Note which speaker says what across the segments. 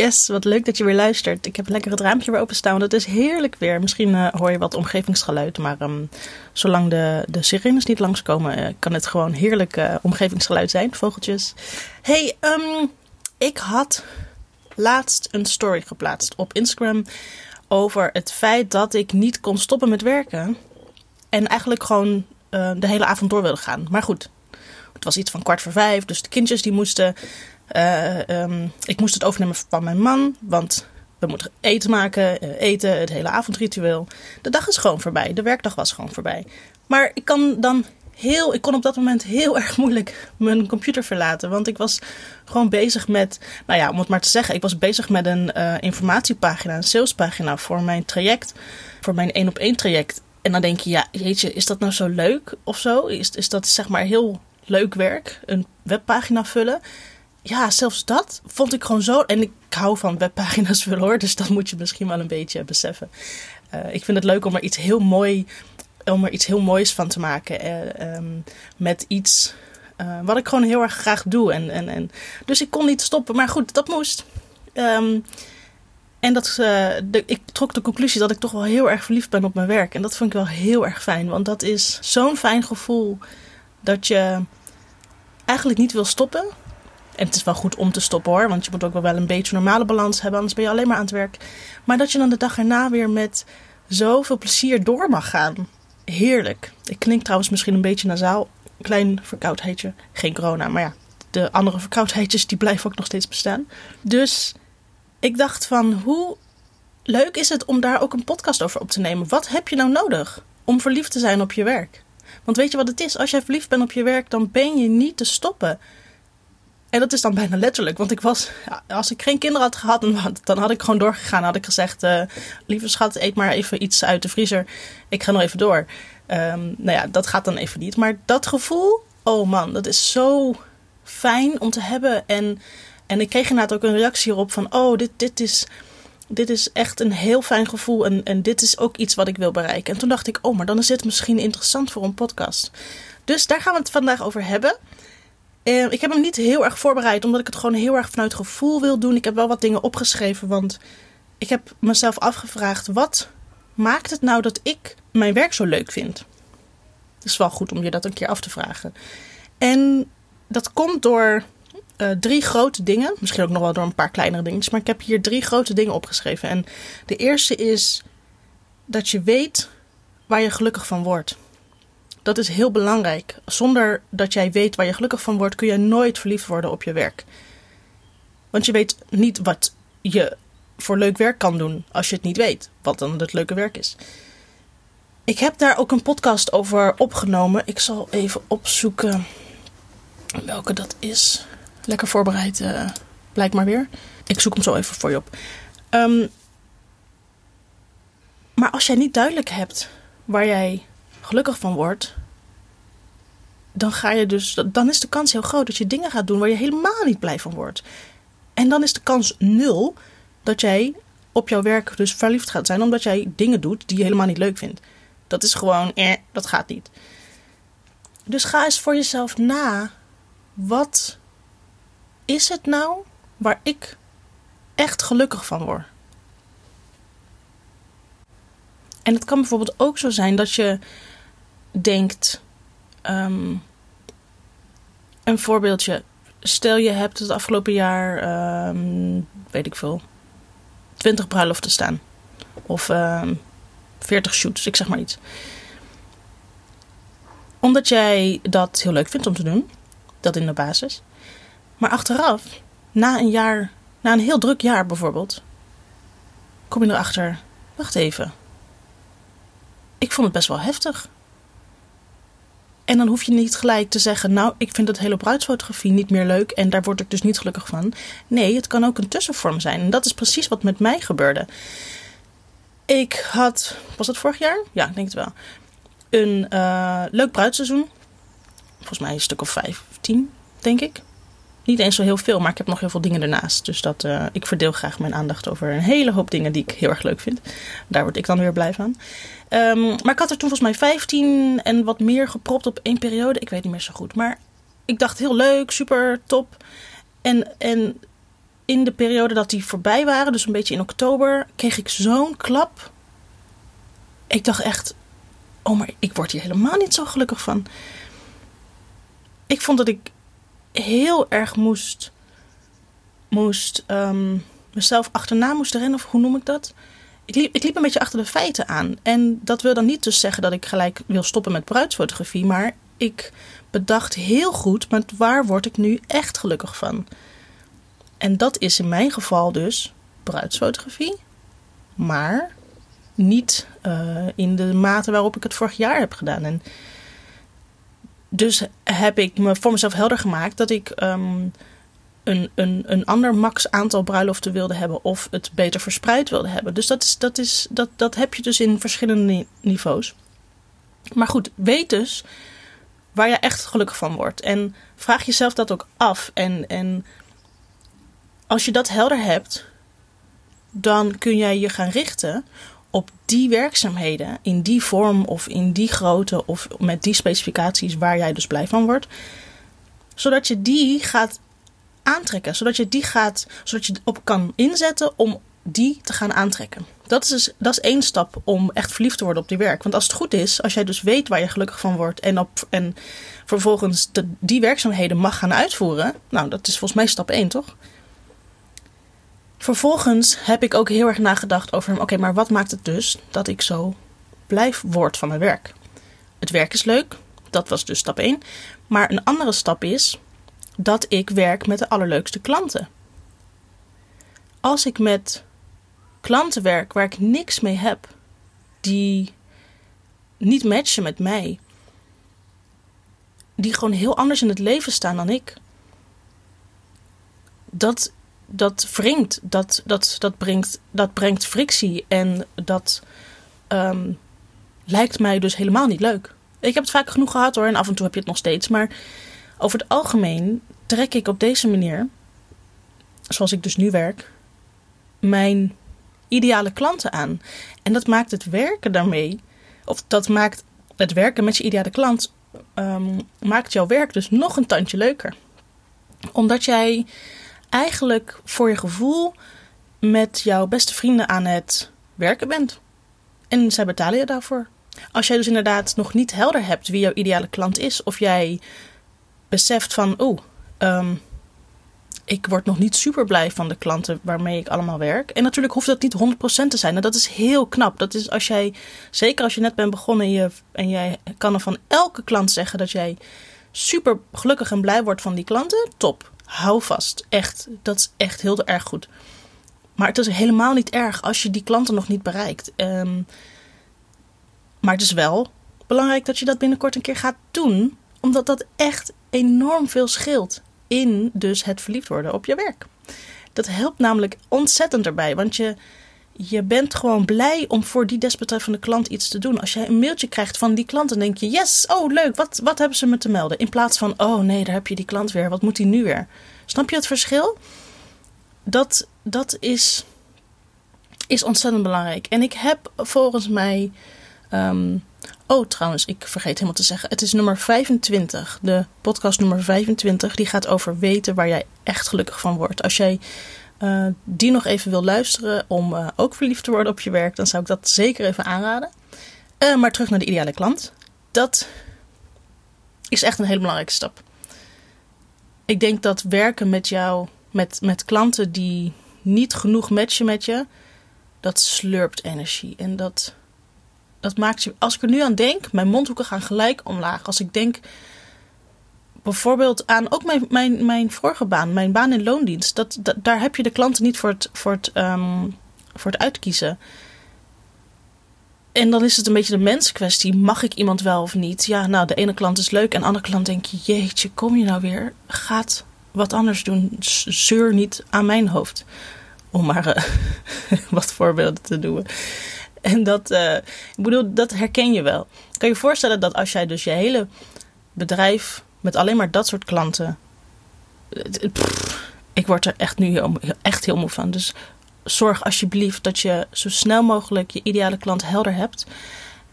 Speaker 1: Yes, wat leuk dat je weer luistert. Ik heb lekker het raampje weer openstaan, want het is heerlijk weer. Misschien uh, hoor je wat omgevingsgeluid, maar um, zolang de, de sirenes niet langskomen, uh, kan het gewoon heerlijk uh, omgevingsgeluid zijn. Vogeltjes. Hey, um, ik had laatst een story geplaatst op Instagram over het feit dat ik niet kon stoppen met werken. En eigenlijk gewoon de hele avond door wilde gaan. Maar goed, het was iets van kwart voor vijf, dus de kindjes die moesten uh, um, ik moest het overnemen van mijn man, want we moeten eten maken, uh, eten, het hele avondritueel. De dag is gewoon voorbij, de werkdag was gewoon voorbij. Maar ik kan dan heel, ik kon op dat moment heel erg moeilijk mijn computer verlaten, want ik was gewoon bezig met, nou ja, om het maar te zeggen, ik was bezig met een uh, informatiepagina, een salespagina voor mijn traject, voor mijn één op één traject. En dan denk je, ja, jeetje, is dat nou zo leuk of zo? Is, is dat zeg maar heel leuk werk, een webpagina vullen? Ja, zelfs dat vond ik gewoon zo. En ik hou van webpagina's vullen hoor, dus dat moet je misschien wel een beetje beseffen. Uh, ik vind het leuk om er iets heel mooi, om er iets heel moois van te maken. Uh, um, met iets uh, wat ik gewoon heel erg graag doe. En, en, en, dus ik kon niet stoppen, maar goed, dat moest. Um, en dat, de, ik trok de conclusie dat ik toch wel heel erg verliefd ben op mijn werk. En dat vond ik wel heel erg fijn, want dat is zo'n fijn gevoel dat je eigenlijk niet wil stoppen. En het is wel goed om te stoppen hoor, want je moet ook wel een beetje normale balans hebben, anders ben je alleen maar aan het werk. Maar dat je dan de dag erna weer met zoveel plezier door mag gaan. Heerlijk. Ik klink trouwens misschien een beetje nasaal. Klein verkoudheidje. Geen corona, maar ja, de andere verkoudheidjes die blijven ook nog steeds bestaan. Dus ik dacht van hoe leuk is het om daar ook een podcast over op te nemen. Wat heb je nou nodig om verliefd te zijn op je werk? Want weet je wat het is? Als jij verliefd bent op je werk, dan ben je niet te stoppen. En dat is dan bijna letterlijk. Want ik was, als ik geen kinderen had gehad, dan had ik gewoon doorgegaan. had ik gezegd: uh, Lieve schat, eet maar even iets uit de vriezer. Ik ga nog even door. Um, nou ja, dat gaat dan even niet. Maar dat gevoel, oh man, dat is zo fijn om te hebben. En, en ik kreeg inderdaad ook een reactie erop van: Oh, dit, dit, is, dit is echt een heel fijn gevoel. En, en dit is ook iets wat ik wil bereiken. En toen dacht ik: Oh, maar dan is dit misschien interessant voor een podcast. Dus daar gaan we het vandaag over hebben. Uh, ik heb hem niet heel erg voorbereid, omdat ik het gewoon heel erg vanuit gevoel wil doen. Ik heb wel wat dingen opgeschreven, want ik heb mezelf afgevraagd: wat maakt het nou dat ik mijn werk zo leuk vind? Het is wel goed om je dat een keer af te vragen. En dat komt door uh, drie grote dingen. Misschien ook nog wel door een paar kleinere dingetjes. Maar ik heb hier drie grote dingen opgeschreven. En de eerste is dat je weet waar je gelukkig van wordt. Dat is heel belangrijk. Zonder dat jij weet waar je gelukkig van wordt, kun je nooit verliefd worden op je werk. Want je weet niet wat je voor leuk werk kan doen als je het niet weet, wat dan het leuke werk is. Ik heb daar ook een podcast over opgenomen. Ik zal even opzoeken welke dat is. Lekker voorbereid, uh, blijkt maar weer. Ik zoek hem zo even voor je op. Um, maar als jij niet duidelijk hebt waar jij gelukkig van wordt, dan ga je dus, dan is de kans heel groot dat je dingen gaat doen waar je helemaal niet blij van wordt. En dan is de kans nul dat jij op jouw werk dus verliefd gaat zijn, omdat jij dingen doet die je helemaal niet leuk vindt. Dat is gewoon, eh, dat gaat niet. Dus ga eens voor jezelf na. Wat is het nou waar ik echt gelukkig van word? En het kan bijvoorbeeld ook zo zijn dat je denkt. Um, een voorbeeldje. Stel je hebt het afgelopen jaar, um, weet ik veel, 20 bruiloften staan. Of um, 40 shoots, ik zeg maar iets. Omdat jij dat heel leuk vindt om te doen. Dat in de basis. Maar achteraf, na een jaar, na een heel druk jaar bijvoorbeeld, kom je erachter. Wacht even. Ik vond het best wel heftig. En dan hoef je niet gelijk te zeggen: Nou, ik vind het hele bruidsfotografie niet meer leuk en daar word ik dus niet gelukkig van. Nee, het kan ook een tussenvorm zijn. En dat is precies wat met mij gebeurde. Ik had, was het vorig jaar? Ja, ik denk het wel. Een uh, leuk bruidsseizoen. Volgens mij een stuk of vijftien, denk ik. Niet eens zo heel veel, maar ik heb nog heel veel dingen ernaast. Dus dat, uh, ik verdeel graag mijn aandacht over een hele hoop dingen die ik heel erg leuk vind. Daar word ik dan weer blij van. Um, maar ik had er toen volgens mij 15 en wat meer gepropt op één periode. Ik weet niet meer zo goed. Maar ik dacht heel leuk, super top. En, en in de periode dat die voorbij waren, dus een beetje in oktober, kreeg ik zo'n klap. Ik dacht echt, oh maar ik word hier helemaal niet zo gelukkig van. Ik vond dat ik heel erg moest, moest ehm, mezelf achterna moest rennen, of hoe noem ik dat? Ik liep, ik liep een beetje achter de feiten aan. En dat wil dan niet dus zeggen dat ik gelijk wil stoppen met bruidsfotografie, maar ik bedacht heel goed, met waar word ik nu echt gelukkig van? En dat is in mijn geval dus bruidsfotografie, maar niet uh, in de mate waarop ik het vorig jaar heb gedaan. En dus heb ik me voor mezelf helder gemaakt dat ik um, een, een, een ander max aantal bruiloften wilde hebben of het beter verspreid wilde hebben. Dus dat, is, dat, is, dat, dat heb je dus in verschillende niveaus. Maar goed, weet dus waar je echt gelukkig van wordt. En vraag jezelf dat ook af. En, en als je dat helder hebt, dan kun jij je gaan richten op die werkzaamheden in die vorm of in die grootte of met die specificaties waar jij dus blij van wordt. Zodat je die gaat aantrekken. Zodat je die gaat, zodat je op kan inzetten om die te gaan aantrekken. Dat is, dus, dat is één stap om echt verliefd te worden op die werk. Want als het goed is, als jij dus weet waar je gelukkig van wordt en, op, en vervolgens de, die werkzaamheden mag gaan uitvoeren, nou, dat is volgens mij stap één, toch? Vervolgens heb ik ook heel erg nagedacht over, oké, maar wat maakt het dus dat ik zo blijf word van mijn werk? Het werk is leuk, dat was dus stap 1. Maar een andere stap is dat ik werk met de allerleukste klanten. Als ik met klanten werk waar ik niks mee heb, die niet matchen met mij, die gewoon heel anders in het leven staan dan ik, dat dat wringt, dat, dat, dat, brengt, dat brengt frictie en dat um, lijkt mij dus helemaal niet leuk. Ik heb het vaak genoeg gehad hoor en af en toe heb je het nog steeds, maar over het algemeen trek ik op deze manier, zoals ik dus nu werk, mijn ideale klanten aan. En dat maakt het werken daarmee, of dat maakt het werken met je ideale klant, um, maakt jouw werk dus nog een tandje leuker. Omdat jij eigenlijk voor je gevoel met jouw beste vrienden aan het werken bent. En zij betalen je daarvoor. Als jij dus inderdaad nog niet helder hebt wie jouw ideale klant is, of jij beseft van, oeh, um, ik word nog niet super blij van de klanten waarmee ik allemaal werk. En natuurlijk hoeft dat niet 100% te zijn. En dat is heel knap. Dat is als jij, zeker als je net bent begonnen en, je, en jij kan er van elke klant zeggen dat jij super gelukkig en blij wordt van die klanten, top hou vast. Echt, dat is echt heel erg goed. Maar het is helemaal niet erg als je die klanten nog niet bereikt. Um, maar het is wel belangrijk dat je dat binnenkort een keer gaat doen. Omdat dat echt enorm veel scheelt in dus het verliefd worden op je werk. Dat helpt namelijk ontzettend erbij. Want je, je bent gewoon blij om voor die desbetreffende klant iets te doen. Als jij een mailtje krijgt van die klant, dan denk je: yes, oh leuk, wat, wat hebben ze me te melden? In plaats van: oh nee, daar heb je die klant weer, wat moet die nu weer? Snap je het verschil? Dat, dat is, is ontzettend belangrijk. En ik heb volgens mij. Ehm, oh, trouwens, ik vergeet helemaal te zeggen. Het is nummer 25. De podcast nummer 25. Die gaat over weten waar jij echt gelukkig van wordt. Als jij uh, die nog even wil luisteren om uh, ook verliefd te worden op je werk, dan zou ik dat zeker even aanraden. Uh, maar terug naar de ideale klant. Dat is echt een hele belangrijke stap. Ik denk dat werken met jou, met, met klanten die niet genoeg matchen met je, dat slurpt energie. En dat, dat maakt je, als ik er nu aan denk, mijn mondhoeken gaan gelijk omlaag. Als ik denk bijvoorbeeld aan ook mijn, mijn, mijn vorige baan, mijn baan in loondienst. Dat, daar heb je de klanten niet voor het, voor, het, um, voor het uitkiezen. En dan is het een beetje de menskwestie. Mag ik iemand wel of niet? Ja, nou, de ene klant is leuk en de andere klant denk je... Jeetje, kom je nou weer? Gaat wat anders doen. Zeur niet aan mijn hoofd. Om maar uh, wat voorbeelden te doen. En dat, uh, ik bedoel, dat herken je wel. Kan je voorstellen dat als jij dus je hele bedrijf met alleen maar dat soort klanten. ik word er echt nu echt heel moe van. Dus zorg alsjeblieft dat je zo snel mogelijk je ideale klant helder hebt.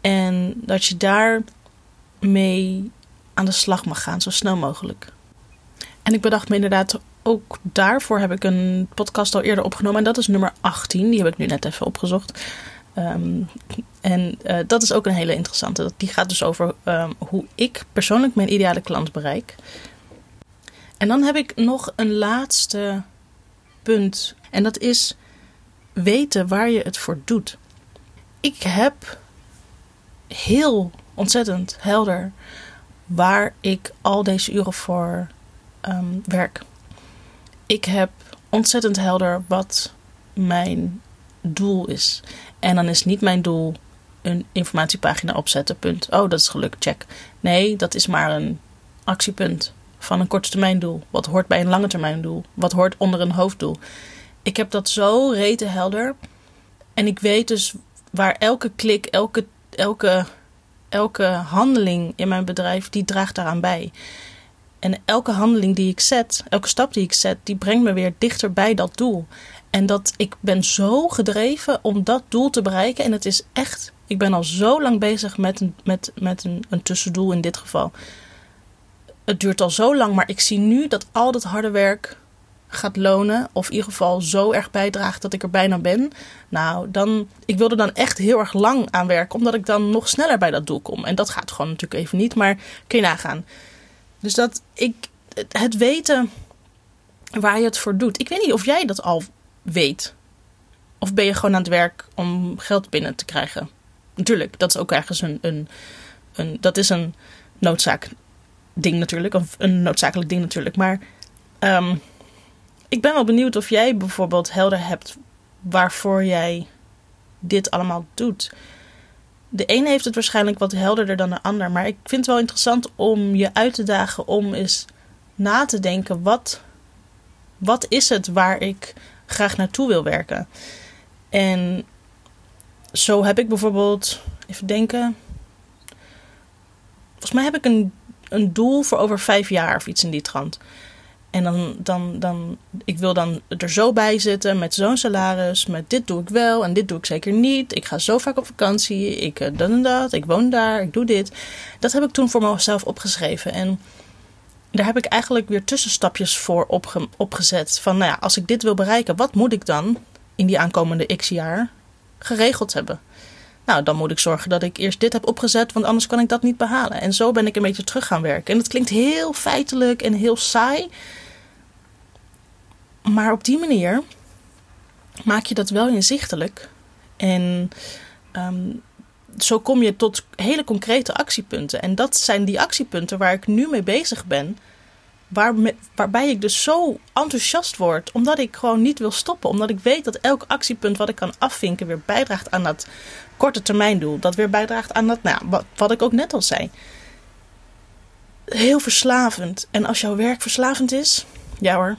Speaker 1: En dat je daar mee aan de slag mag gaan, zo snel mogelijk. En ik bedacht me inderdaad ook daarvoor heb ik een podcast al eerder opgenomen. En dat is nummer 18. Die heb ik nu net even opgezocht. Ehm, en uh, dat is ook een hele interessante. Die gaat dus over um, hoe ik persoonlijk mijn ideale klant bereik. En dan heb ik nog een laatste punt. En dat is weten waar je het voor doet. Ik heb heel ontzettend helder waar ik al deze uren voor um, werk. Ik heb ontzettend helder wat mijn doel is. En dan is niet mijn doel een informatiepagina opzetten, punt. Oh, dat is gelukt, check. Nee, dat is maar een actiepunt van een korte doel. Wat hoort bij een lange termijn doel? Wat hoort onder een hoofddoel? Ik heb dat zo rete helder. En ik weet dus waar elke klik, elke, elke, elke handeling in mijn bedrijf, die draagt daaraan bij. En elke handeling die ik zet, elke stap die ik zet, die brengt me weer dichter bij dat doel. En dat ik ben zo gedreven om dat doel te bereiken. En het is echt, ik ben al zo lang bezig met een, met, met een, een tussendoel in dit geval. Het duurt al zo lang, maar ik zie nu dat al dat harde werk gaat lonen. Of in ieder geval zo erg bijdraagt dat ik er bijna ben. Nou, dan, ik wil er dan echt heel erg lang aan werken. Omdat ik dan nog sneller bij dat doel kom. En dat gaat gewoon natuurlijk even niet. Maar kun je nagaan. Dus dat ik, het weten waar je het voor doet. Ik weet niet of jij dat al weet. Of ben je gewoon aan het werk om geld binnen te krijgen? Natuurlijk, dat is ook ergens een, een, een dat is een noodzaak ding natuurlijk. Of een noodzakelijk ding natuurlijk. Maar um, ik ben wel benieuwd of jij bijvoorbeeld helder hebt waarvoor jij dit allemaal doet. De een heeft het waarschijnlijk wat helderder dan de ander. Maar ik vind het wel interessant om je uit te dagen om eens na te denken: wat, wat is het waar ik graag naartoe wil werken? En zo heb ik bijvoorbeeld, even denken. Volgens mij heb ik een, een doel voor over vijf jaar of iets in die trant. En dan, dan, dan, ik wil dan er zo bij zitten met zo'n salaris, met dit doe ik wel en dit doe ik zeker niet. Ik ga zo vaak op vakantie, ik uh, dat en dat, ik woon daar, ik doe dit. Dat heb ik toen voor mezelf opgeschreven. En daar heb ik eigenlijk weer tussenstapjes voor opge opgezet. Van nou ja, als ik dit wil bereiken, wat moet ik dan in die aankomende x jaar geregeld hebben? Nou, dan moet ik zorgen dat ik eerst dit heb opgezet, want anders kan ik dat niet behalen. En zo ben ik een beetje terug gaan werken. En het klinkt heel feitelijk en heel saai. Maar op die manier maak je dat wel inzichtelijk. En um, zo kom je tot hele concrete actiepunten. En dat zijn die actiepunten waar ik nu mee bezig ben. Waar waarbij ik dus zo enthousiast word, omdat ik gewoon niet wil stoppen. Omdat ik weet dat elk actiepunt wat ik kan afvinken weer bijdraagt aan dat korte termijn doel. Dat weer bijdraagt aan dat, nou, wat, wat ik ook net al zei. Heel verslavend. En als jouw werk verslavend is, ja hoor,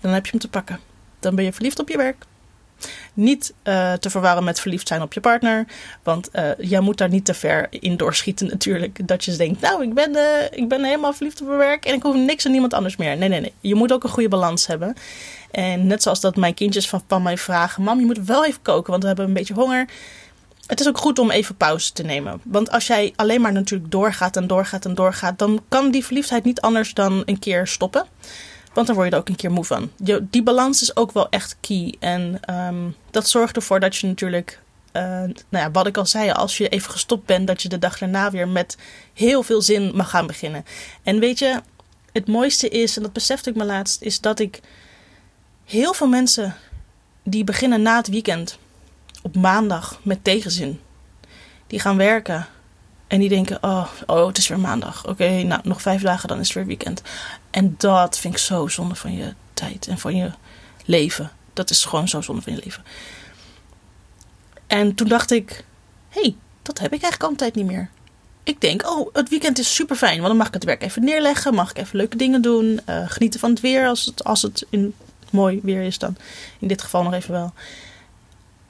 Speaker 1: dan heb je hem te pakken. Dan ben je verliefd op je werk. Niet uh, te verwarren met verliefd zijn op je partner. Want uh, jij moet daar niet te ver in doorschieten natuurlijk. Dat je denkt, nou, ik ben, uh, ik ben helemaal verliefd op mijn werk en ik hoef niks aan niemand anders meer. Nee, nee, nee. Je moet ook een goede balans hebben. En net zoals dat mijn kindjes van, van mij vragen, mam, je moet wel even koken, want we hebben een beetje honger. Het is ook goed om even pauze te nemen. Want als jij alleen maar natuurlijk doorgaat en doorgaat en doorgaat, dan kan die verliefdheid niet anders dan een keer stoppen. Want dan word je er ook een keer moe van. Die balans is ook wel echt key. En um, dat zorgt ervoor dat je natuurlijk, uh, nou ja, wat ik al zei, als je even gestopt bent, dat je de dag daarna weer met heel veel zin mag gaan beginnen. En weet je, het mooiste is, en dat besefte ik me laatst, is dat ik heel veel mensen die beginnen na het weekend op maandag met tegenzin, die gaan werken. En die denken, oh, oh het is weer maandag. Oké, nou, nog vijf dagen, dan is het weer weekend. En dat vind ik zo zonde van je tijd en van je leven. Dat is gewoon zo zonde van je leven. En toen dacht ik, hé, hey, dat heb ik eigenlijk al een tijd niet meer. Ik denk, oh, het weekend is super fijn. Want dan mag ik het werk even neerleggen. Mag ik even leuke dingen doen. Uh, genieten van het weer als het, als het in mooi weer is dan. In dit geval nog even wel.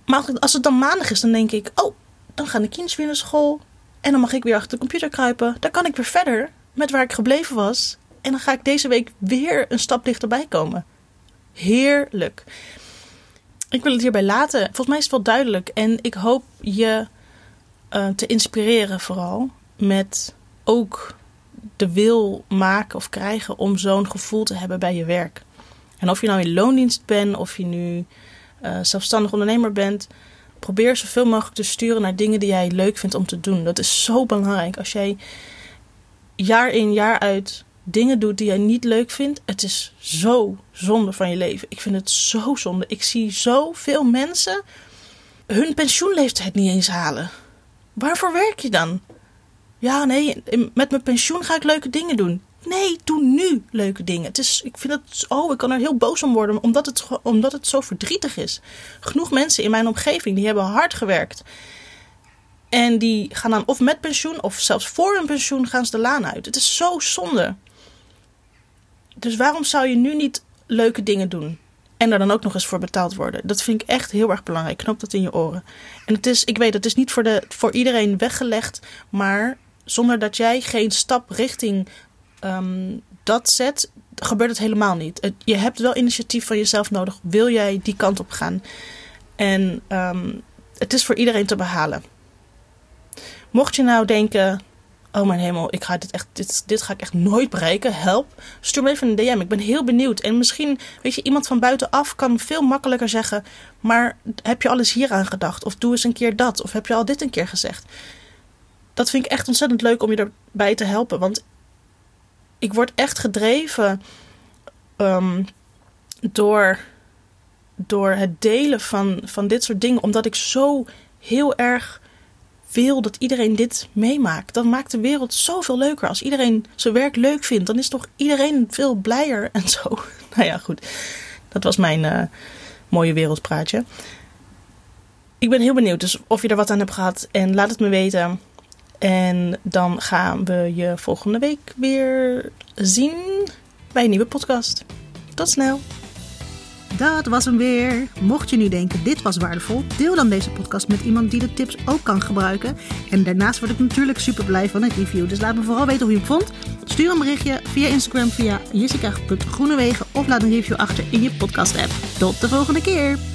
Speaker 1: Maar als het dan maandag is, dan denk ik, oh, dan gaan de kinderen weer naar school. En dan mag ik weer achter de computer kruipen. Dan kan ik weer verder met waar ik gebleven was. En dan ga ik deze week weer een stap dichterbij komen. Heerlijk. Ik wil het hierbij laten. Volgens mij is het wel duidelijk. En ik hoop je uh, te inspireren vooral. Met ook de wil maken of krijgen om zo'n gevoel te hebben bij je werk. En of je nou in loondienst bent, of je nu uh, zelfstandig ondernemer bent, probeer zoveel mogelijk te sturen naar dingen die jij leuk vindt om te doen. Dat is zo belangrijk. Als jij jaar in jaar uit dingen doet die jij niet leuk vindt, het is zo zonde van je leven. Ik vind het zo zonde. Ik zie zoveel mensen hun pensioenleeftijd niet eens halen. Waarvoor werk je dan? Ja, nee, met mijn pensioen ga ik leuke dingen doen. Nee, doe nu leuke dingen. Het is, ik vind het, oh, ik kan er heel boos om worden, omdat het, omdat het zo verdrietig is. Genoeg mensen in mijn omgeving, die hebben hard gewerkt. En die gaan dan of met pensioen, of zelfs voor hun pensioen gaan ze de laan uit. Het is zo zonde. Dus waarom zou je nu niet leuke dingen doen? En daar dan ook nog eens voor betaald worden. Dat vind ik echt heel erg belangrijk. Knop dat in je oren. En het is, ik weet, het is niet voor, de, voor iedereen weggelegd. Maar zonder dat jij geen stap richting um, dat zet, gebeurt het helemaal niet. je hebt wel initiatief van jezelf nodig. Wil jij die kant op gaan? En um, het is voor iedereen te behalen. Mocht je nou denken, oh mijn hemel, ik ga dit, echt, dit, dit ga ik echt nooit bereiken, help. Stuur me even een DM, ik ben heel benieuwd. En misschien, weet je, iemand van buitenaf kan veel makkelijker zeggen... maar heb je alles hier aan gedacht? Of doe eens een keer dat? Of heb je al dit een keer gezegd? Dat vind ik echt ontzettend leuk om je erbij te helpen. Want ik word echt gedreven um, door, door het delen van, van dit soort dingen. Omdat ik zo heel erg wil dat iedereen dit meemaakt. Dat maakt de wereld zoveel leuker. Als iedereen zijn werk leuk vindt, dan is toch iedereen veel blijer en zo. Nou ja, goed. Dat was mijn uh, mooie wereldpraatje. Ik ben heel benieuwd dus of je er wat aan hebt gehad. En laat het me weten. En dan gaan we je volgende week weer zien bij een nieuwe podcast. Tot snel! Dat was hem weer. Mocht je nu denken, dit was waardevol, deel dan deze podcast met iemand die de tips ook kan gebruiken. En daarnaast word ik natuurlijk super blij van een review. Dus laat me vooral weten hoe je hem vond. Stuur een berichtje via Instagram via jessica.groenewegen of laat een review achter in je podcast app. Tot de volgende keer!